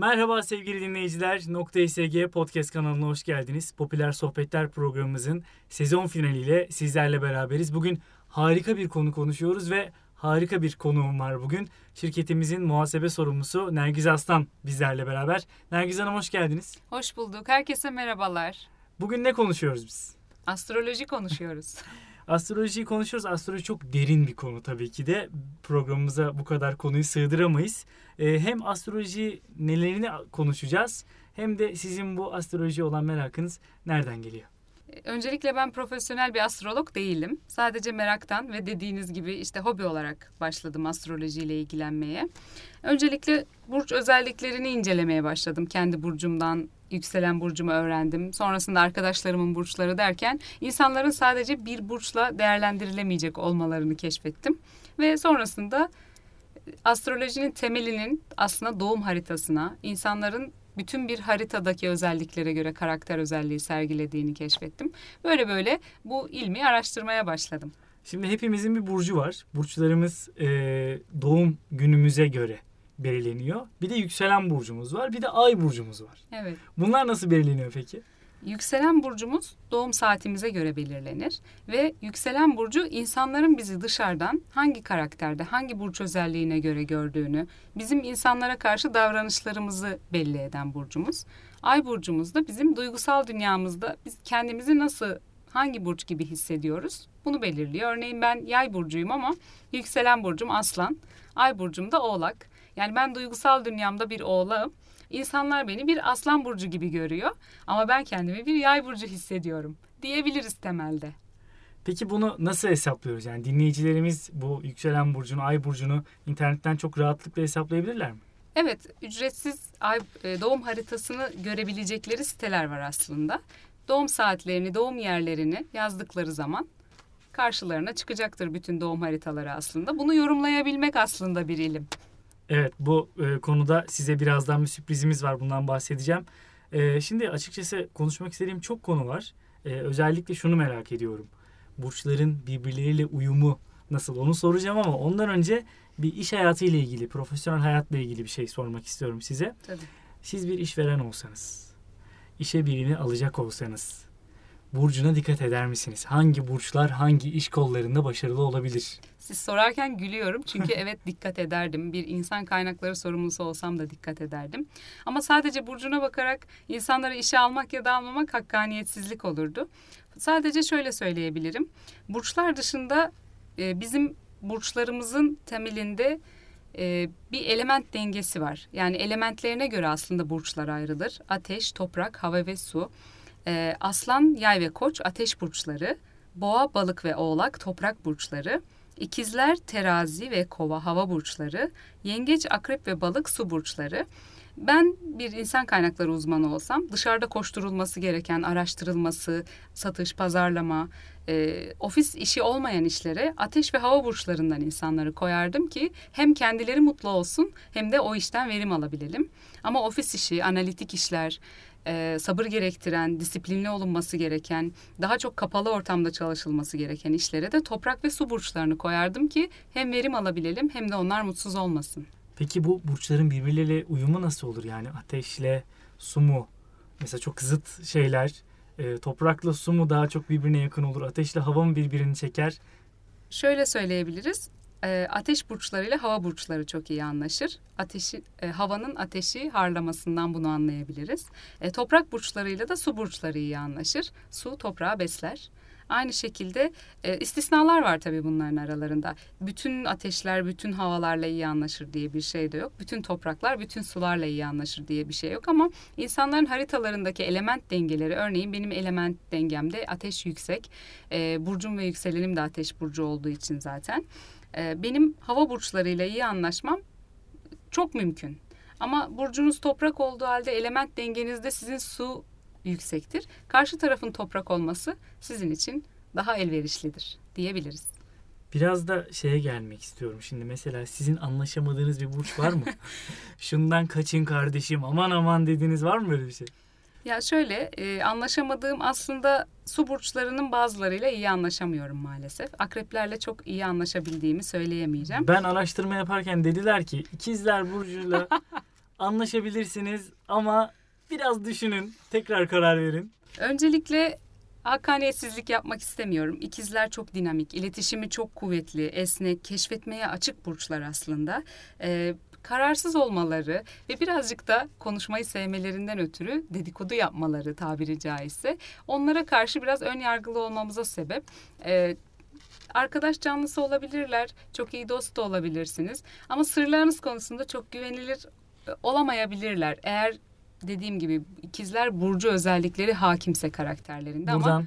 Merhaba sevgili dinleyiciler. Nokta SG Podcast kanalına hoş geldiniz. Popüler Sohbetler programımızın sezon finaliyle sizlerle beraberiz. Bugün harika bir konu konuşuyoruz ve harika bir konuğum var bugün. Şirketimizin muhasebe sorumlusu Nergiz Aslan bizlerle beraber. Nergiz Hanım hoş geldiniz. Hoş bulduk. Herkese merhabalar. Bugün ne konuşuyoruz biz? Astroloji konuşuyoruz. Astrolojiyi konuşuyoruz. Astroloji çok derin bir konu tabii ki de. Programımıza bu kadar konuyu sığdıramayız. Ee, hem astroloji nelerini konuşacağız hem de sizin bu astroloji olan merakınız nereden geliyor? Öncelikle ben profesyonel bir astrolog değilim. Sadece meraktan ve dediğiniz gibi işte hobi olarak başladım astrolojiyle ilgilenmeye. Öncelikle burç özelliklerini incelemeye başladım. Kendi burcumdan yükselen burcumu öğrendim. Sonrasında arkadaşlarımın burçları derken insanların sadece bir burçla değerlendirilemeyecek olmalarını keşfettim. Ve sonrasında astrolojinin temelinin aslında doğum haritasına, insanların bütün bir haritadaki özelliklere göre karakter özelliği sergilediğini keşfettim. Böyle böyle bu ilmi araştırmaya başladım. Şimdi hepimizin bir burcu var. Burçlarımız e, doğum günümüze göre belirleniyor. Bir de yükselen burcumuz var. Bir de ay burcumuz var. Evet. Bunlar nasıl belirleniyor peki? Yükselen burcumuz doğum saatimize göre belirlenir ve yükselen burcu insanların bizi dışarıdan hangi karakterde, hangi burç özelliğine göre gördüğünü, bizim insanlara karşı davranışlarımızı belli eden burcumuz. Ay burcumuz da bizim duygusal dünyamızda biz kendimizi nasıl hangi burç gibi hissediyoruz bunu belirliyor. Örneğin ben yay burcuyum ama yükselen burcum aslan, ay burcum da oğlak. Yani ben duygusal dünyamda bir oğlağım. İnsanlar beni bir aslan burcu gibi görüyor ama ben kendimi bir yay burcu hissediyorum diyebiliriz temelde. Peki bunu nasıl hesaplıyoruz? Yani dinleyicilerimiz bu yükselen burcunu, ay burcunu internetten çok rahatlıkla hesaplayabilirler mi? Evet, ücretsiz ay, e, doğum haritasını görebilecekleri siteler var aslında. Doğum saatlerini, doğum yerlerini yazdıkları zaman karşılarına çıkacaktır bütün doğum haritaları aslında. Bunu yorumlayabilmek aslında bir ilim. Evet bu e, konuda size birazdan bir sürprizimiz var bundan bahsedeceğim. E, şimdi açıkçası konuşmak istediğim çok konu var. E, özellikle şunu merak ediyorum. Burçların birbirleriyle uyumu nasıl onu soracağım ama ondan önce bir iş hayatı ile ilgili, profesyonel hayatla ilgili bir şey sormak istiyorum size. Tabii. Siz bir işveren olsanız, işe birini alacak olsanız burcuna dikkat eder misiniz? Hangi burçlar hangi iş kollarında başarılı olabilir? Siz sorarken gülüyorum çünkü evet dikkat ederdim. Bir insan kaynakları sorumlusu olsam da dikkat ederdim. Ama sadece burcuna bakarak insanları işe almak ya da almamak hakkaniyetsizlik olurdu. Sadece şöyle söyleyebilirim. Burçlar dışında e, bizim burçlarımızın temelinde e, bir element dengesi var. Yani elementlerine göre aslında burçlar ayrılır. Ateş, toprak, hava ve su. E, aslan, yay ve koç ateş burçları. Boğa, balık ve oğlak toprak burçları. İkizler, terazi ve kova hava burçları. Yengeç, akrep ve balık su burçları. Ben bir insan kaynakları uzmanı olsam dışarıda koşturulması gereken araştırılması, satış, pazarlama, e, ofis işi olmayan işlere ateş ve hava burçlarından insanları koyardım ki hem kendileri mutlu olsun hem de o işten verim alabilelim. Ama ofis işi, analitik işler, e, sabır gerektiren, disiplinli olunması gereken, daha çok kapalı ortamda çalışılması gereken işlere de toprak ve su burçlarını koyardım ki hem verim alabilelim hem de onlar mutsuz olmasın. Peki bu burçların birbirleriyle uyumu nasıl olur? Yani ateşle su mu? Mesela çok zıt şeyler. E, toprakla su mu daha çok birbirine yakın olur? Ateşle hava mı birbirini çeker? Şöyle söyleyebiliriz. E, ateş burçlarıyla hava burçları çok iyi anlaşır. Ateşi, e, havanın ateşi harlamasından bunu anlayabiliriz. E, toprak burçlarıyla da su burçları iyi anlaşır. Su toprağı besler. Aynı şekilde e, istisnalar var tabii bunların aralarında. Bütün ateşler bütün havalarla iyi anlaşır diye bir şey de yok. Bütün topraklar bütün sularla iyi anlaşır diye bir şey yok ama insanların haritalarındaki element dengeleri örneğin benim element dengemde ateş yüksek. E, burcum ve yükselenim de ateş burcu olduğu için zaten. E, benim hava burçlarıyla iyi anlaşmam çok mümkün. Ama burcunuz toprak olduğu halde element dengenizde sizin su yüksektir. Karşı tarafın toprak olması sizin için daha elverişlidir diyebiliriz. Biraz da şeye gelmek istiyorum. Şimdi mesela sizin anlaşamadığınız bir burç var mı? Şundan kaçın kardeşim aman aman dediğiniz var mı böyle bir şey? Ya şöyle e, anlaşamadığım aslında su burçlarının bazılarıyla iyi anlaşamıyorum maalesef. Akreplerle çok iyi anlaşabildiğimi söyleyemeyeceğim. Ben araştırma yaparken dediler ki ikizler burcuyla anlaşabilirsiniz ama biraz düşünün. Tekrar karar verin. Öncelikle Hakaniyetsizlik yapmak istemiyorum. İkizler çok dinamik, iletişimi çok kuvvetli, esnek, keşfetmeye açık burçlar aslında. Ee, kararsız olmaları ve birazcık da konuşmayı sevmelerinden ötürü dedikodu yapmaları tabiri caizse onlara karşı biraz ön yargılı olmamıza sebep. Ee, arkadaş canlısı olabilirler, çok iyi dost da olabilirsiniz ama sırlarınız konusunda çok güvenilir e, olamayabilirler. Eğer dediğim gibi ikizler burcu özellikleri hakimse karakterlerinde Buradan ama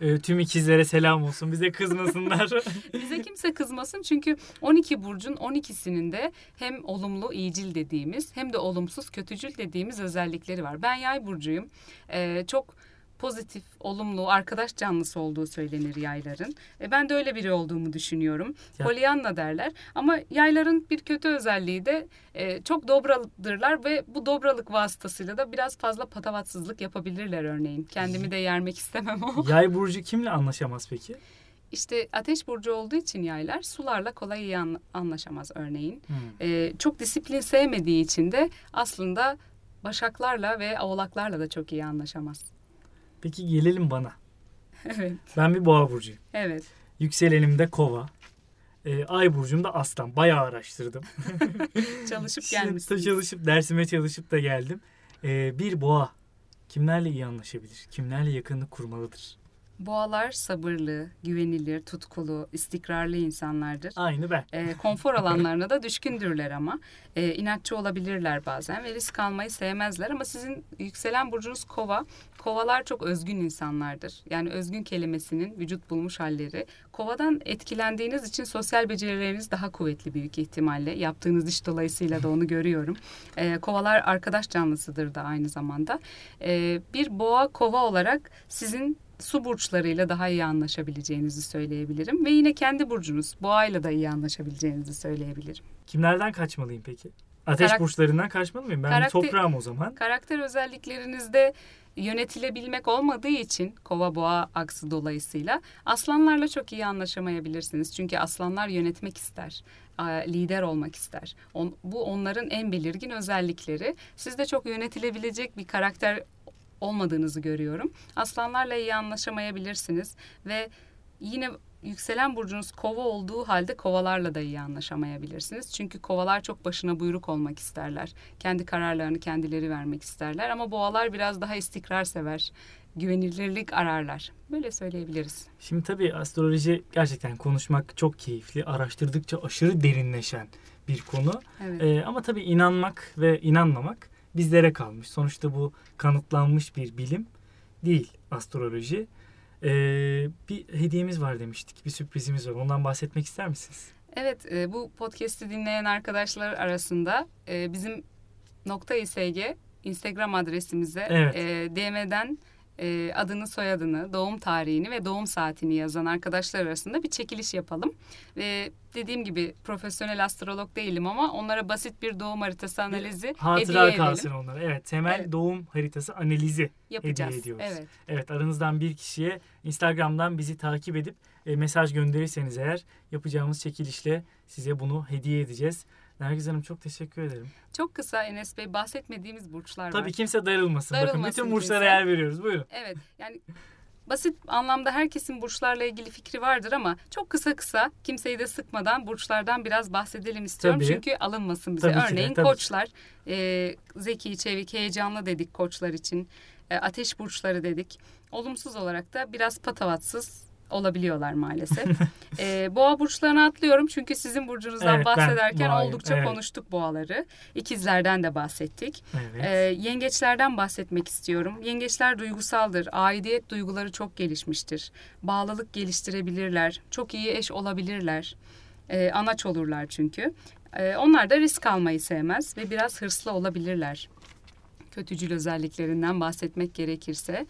e, tüm ikizlere selam olsun. Bize kızmasınlar. bize kimse kızmasın çünkü 12 burcun 12'sinin de hem olumlu iyicil dediğimiz hem de olumsuz kötücül dediğimiz özellikleri var. Ben yay burcuyum. Ee, çok pozitif, olumlu, arkadaş canlısı olduğu söylenir yayların. E, ben de öyle biri olduğumu düşünüyorum. Ya. Pollyanna derler. Ama yayların bir kötü özelliği de e, çok dobradırlar ve bu dobralık vasıtasıyla da biraz fazla patavatsızlık yapabilirler örneğin. Kendimi de yermek istemem ama. Yay burcu kimle anlaşamaz peki? İşte ateş burcu olduğu için yaylar sularla kolay iyi an- anlaşamaz örneğin. Hmm. E, çok disiplin sevmediği için de aslında başaklarla ve oğlaklarla da çok iyi anlaşamaz. Peki gelelim bana. evet, Ben bir boğa burcuyum. evet. Yükselenim de kova. E, ay burcum da aslan. Bayağı araştırdım. Çalışıp Şimdi gelmişsiniz. çalışıp dersime çalışıp da geldim. E, bir boğa kimlerle iyi anlaşabilir? Kimlerle yakınlık kurmalıdır? Boğalar sabırlı, güvenilir, tutkulu, istikrarlı insanlardır. Aynı ben. E, konfor alanlarına da düşkündürler ama e, inatçı olabilirler bazen ve risk almayı sevmezler ama sizin yükselen burcunuz kova. Kovalar çok özgün insanlardır. Yani özgün kelimesinin vücut bulmuş halleri. Kovadan etkilendiğiniz için sosyal becerileriniz daha kuvvetli büyük ihtimalle. Yaptığınız iş dolayısıyla da onu görüyorum. E, kovalar arkadaş canlısıdır da aynı zamanda. E, bir boğa kova olarak sizin su burçlarıyla daha iyi anlaşabileceğinizi söyleyebilirim. Ve yine kendi burcunuz boğayla da iyi anlaşabileceğinizi söyleyebilirim. Kimlerden kaçmalıyım peki? Ateş Karak- burçlarından kaçmalı mıyım? Ben Karakter- toprağım o zaman. Karakter özelliklerinizde yönetilebilmek olmadığı için kova boğa aksı dolayısıyla aslanlarla çok iyi anlaşamayabilirsiniz. Çünkü aslanlar yönetmek ister, lider olmak ister. Bu onların en belirgin özellikleri. Sizde çok yönetilebilecek bir karakter olmadığınızı görüyorum. Aslanlarla iyi anlaşamayabilirsiniz ve yine yükselen burcunuz kova olduğu halde kovalarla da iyi anlaşamayabilirsiniz. Çünkü kovalar çok başına buyruk olmak isterler. Kendi kararlarını kendileri vermek isterler ama boğalar biraz daha istikrar sever. Güvenilirlik ararlar. Böyle söyleyebiliriz. Şimdi tabii astroloji gerçekten konuşmak çok keyifli. Araştırdıkça aşırı derinleşen bir konu. Evet. Ee, ama tabii inanmak ve inanmamak bizlere kalmış. Sonuçta bu kanıtlanmış bir bilim değil astroloji. Ee, bir hediyemiz var demiştik. Bir sürprizimiz var. Ondan bahsetmek ister misiniz? Evet, e, bu podcast'i dinleyen arkadaşlar arasında e, bizim nokta İSG Instagram adresimize Evet. e, DM'den e, adını, soyadını, doğum tarihini ve doğum saatini yazan arkadaşlar arasında bir çekiliş yapalım. Ve dediğim gibi profesyonel astrolog değilim ama onlara basit bir doğum haritası analizi Hatıra hediye kalsın edelim. onlara. Evet, temel Evet. doğum haritası analizi Yapacağız. hediye ediyoruz. Evet. Evet aranızdan bir kişiye Instagram'dan bizi takip edip e, mesaj gönderirseniz eğer yapacağımız çekilişle size bunu hediye edeceğiz. Nergiz Hanım çok teşekkür ederim. Çok kısa Enes Bey bahsetmediğimiz burçlar var. Tabii kimse darılmasın. Bakın Darılmasın bütün burçlara kimse. yer veriyoruz. Buyurun. Evet yani basit anlamda herkesin burçlarla ilgili fikri vardır ama çok kısa kısa kimseyi de sıkmadan burçlardan biraz bahsedelim istiyorum. Tabii. Çünkü alınmasın bize. Tabii de, Örneğin tabii ki. koçlar e, zeki, çevik, heyecanlı dedik koçlar için. E, ateş burçları dedik. Olumsuz olarak da biraz patavatsız olabiliyorlar maalesef. e, boğa burçlarını atlıyorum çünkü sizin burcunuzdan Evet, ben bahsederken boğayım, oldukça evet. konuştuk boğaları. İkizlerden de bahsettik. Evet. Ee, yengeçlerden bahsetmek istiyorum. Yengeçler duygusaldır. Aidiyet duyguları çok gelişmiştir. Bağlılık geliştirebilirler. Çok iyi eş olabilirler. Ee, anaç olurlar çünkü. Ee, onlar da risk almayı sevmez ve biraz hırslı olabilirler. Kötücül özelliklerinden bahsetmek gerekirse.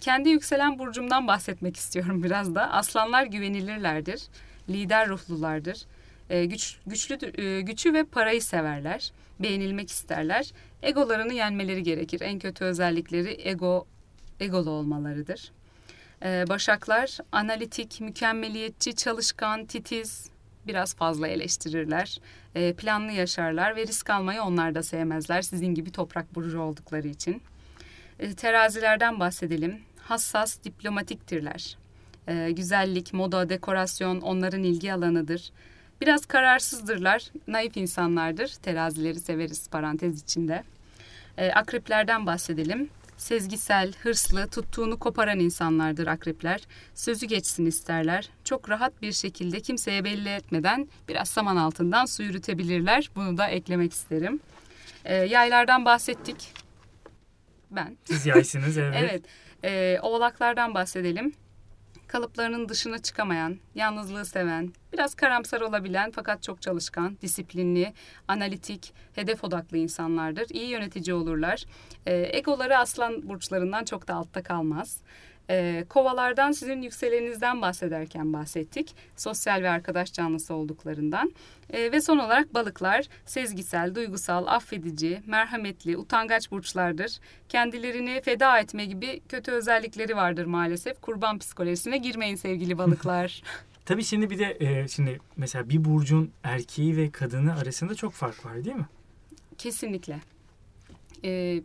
Kendi yükselen burcumdan bahsetmek istiyorum biraz da. Aslanlar güvenilirlerdir. Lider ruhlulardır. Ee, güç, güçlü, e, gücü ve parayı severler. Beğenilmek isterler. Egolarını yenmeleri gerekir. En kötü özellikleri ego egolu olmalarıdır. Ee, başaklar analitik, mükemmeliyetçi, çalışkan, titiz, biraz fazla eleştirirler. E, planlı yaşarlar ve risk almayı onlar da sevmezler. Sizin gibi toprak burcu oldukları için. E, terazilerden bahsedelim. Hassas, diplomatiktirler. E, güzellik, moda, dekorasyon onların ilgi alanıdır. Biraz kararsızdırlar, naif insanlardır. Terazileri severiz parantez içinde. E, akreplerden bahsedelim. Sezgisel, hırslı, tuttuğunu koparan insanlardır akrepler. Sözü geçsin isterler. Çok rahat bir şekilde kimseye belli etmeden biraz saman altından su yürütebilirler. Bunu da eklemek isterim. E, yaylardan bahsettik. Ben. Siz yaysınız evet. evet. E, oğlaklardan bahsedelim kalıplarının dışına çıkamayan, yalnızlığı seven, biraz karamsar olabilen fakat çok çalışkan, disiplinli, analitik, hedef odaklı insanlardır. İyi yönetici olurlar. E, egoları aslan burçlarından çok da altta kalmaz. E, kovalardan sizin yükselenizden bahsederken bahsettik. Sosyal ve arkadaş canlısı olduklarından. E, ve son olarak balıklar sezgisel, duygusal, affedici, merhametli, utangaç burçlardır. Kendilerini feda etme gibi kötü özellikleri vardır maalesef. Kurban psikolojisine girmeyin sevgili balıklar. Tabii şimdi bir de e, şimdi mesela bir burcun erkeği ve kadını arasında çok fark var değil mi? Kesinlikle. Ee,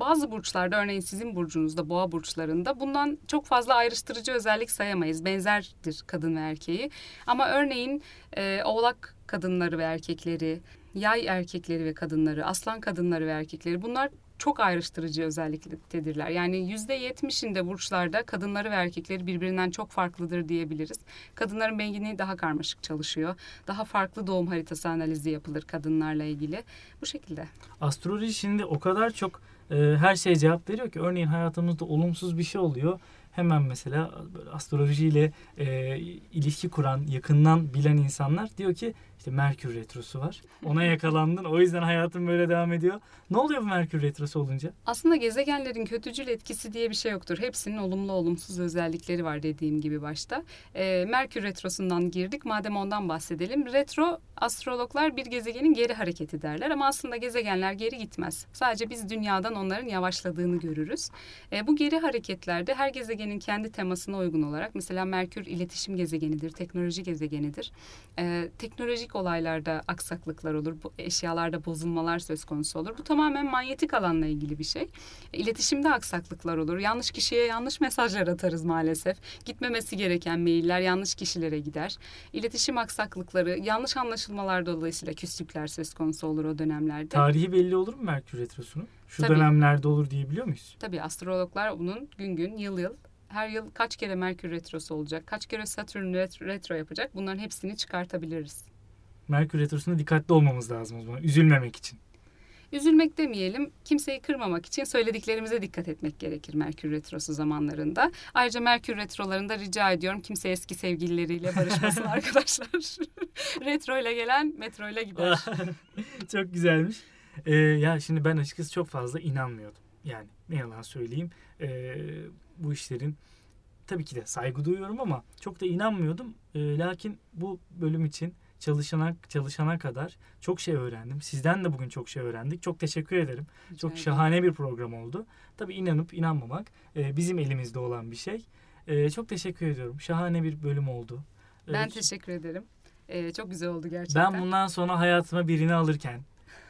bazı burçlarda örneğin sizin burcunuzda boğa burçlarında bundan çok fazla ayrıştırıcı özellik sayamayız. Benzerdir kadın ve erkeği. Ama örneğin e, oğlak kadınları ve erkekleri, yay erkekleri ve kadınları, aslan kadınları ve erkekleri bunlar çok ayrıştırıcı özelliktedirler. Yani yüzde yetmişinde burçlarda kadınları ve erkekleri birbirinden çok farklıdır diyebiliriz. Kadınların beyni daha karmaşık çalışıyor. Daha farklı doğum haritası analizi yapılır kadınlarla ilgili. Bu şekilde. Astroloji şimdi o kadar çok e, her şeye cevap veriyor ki örneğin hayatımızda olumsuz bir şey oluyor. Hemen mesela böyle astrolojiyle e, ilişki kuran, yakından bilen insanlar diyor ki işte Merkür Retrosu var. Ona yakalandın. O yüzden hayatın böyle devam ediyor. Ne oluyor bu Merkür Retrosu olunca? Aslında gezegenlerin kötücül etkisi diye bir şey yoktur. Hepsinin olumlu olumsuz özellikleri var dediğim gibi başta. Ee, Merkür Retrosu'ndan girdik. Madem ondan bahsedelim. Retro astrologlar bir gezegenin geri hareketi derler ama aslında gezegenler geri gitmez. Sadece biz dünyadan onların yavaşladığını görürüz. E, bu geri hareketlerde her gezegenin kendi temasına uygun olarak mesela Merkür iletişim gezegenidir, teknoloji gezegenidir. E, teknolojik olaylarda aksaklıklar olur, bu eşyalarda bozulmalar söz konusu olur. Bu tamamen manyetik alanla ilgili bir şey. İletişimde aksaklıklar olur. Yanlış kişiye yanlış mesajlar atarız maalesef. Gitmemesi gereken mailler yanlış kişilere gider. İletişim aksaklıkları, yanlış anlaşılmalar dolayısıyla küslükler söz konusu olur o dönemlerde. Tarihi belli olur mu Merkür Retrosu'nun? Şu Tabii. dönemlerde olur diyebiliyor muyuz? Tabii astrologlar bunun gün gün, yıl yıl her yıl kaç kere Merkür Retrosu olacak, kaç kere Satürn retro yapacak bunların hepsini çıkartabiliriz. Merkür Retrosu'na dikkatli olmamız lazım o zaman. Üzülmemek için. Üzülmek demeyelim, kimseyi kırmamak için söylediklerimize dikkat etmek gerekir Merkür Retrosu zamanlarında. Ayrıca Merkür Retrolarında rica ediyorum kimse eski sevgilileriyle barışmasın arkadaşlar. Retro ile gelen metro ile gider. çok güzelmiş. Ee, ya şimdi ben açıkçası çok fazla inanmıyordum. Yani ne yalan söyleyeyim. Ee, bu işlerin tabii ki de saygı duyuyorum ama çok da inanmıyordum. Ee, lakin bu bölüm için çalışana çalışana kadar çok şey öğrendim. Sizden de bugün çok şey öğrendik. Çok teşekkür ederim. Rica çok şahane bir program oldu. Tabii inanıp inanmamak e, bizim elimizde olan bir şey. E, çok teşekkür ediyorum. Şahane bir bölüm oldu. E, ben teşekkür ederim. Ee, çok güzel oldu gerçekten. Ben bundan sonra hayatıma birini alırken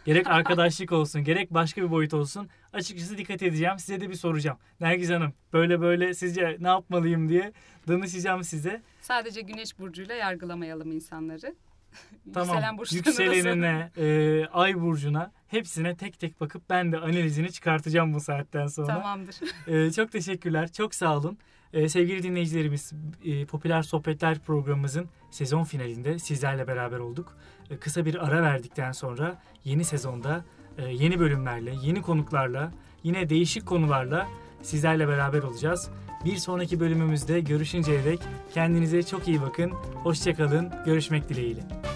gerek arkadaşlık olsun gerek başka bir boyut olsun açıkçası dikkat edeceğim. Size de bir soracağım. Nergiz Hanım böyle böyle sizce ne yapmalıyım diye danışacağım size. Sadece güneş burcuyla yargılamayalım insanları. Tamam. Yükselenine, e, ay burcuna hepsine tek tek bakıp ben de analizini çıkartacağım bu saatten sonra. Tamamdır. E, çok teşekkürler. Çok sağ olun. E, sevgili dinleyicilerimiz, e, Popüler Sohbetler programımızın sezon finalinde sizlerle beraber olduk. E, kısa bir ara verdikten sonra yeni sezonda e, yeni bölümlerle, yeni konuklarla, yine değişik konularla sizlerle beraber olacağız. Bir sonraki bölümümüzde görüşünceye dek kendinize çok iyi bakın. Hoşçakalın. Görüşmek dileğiyle.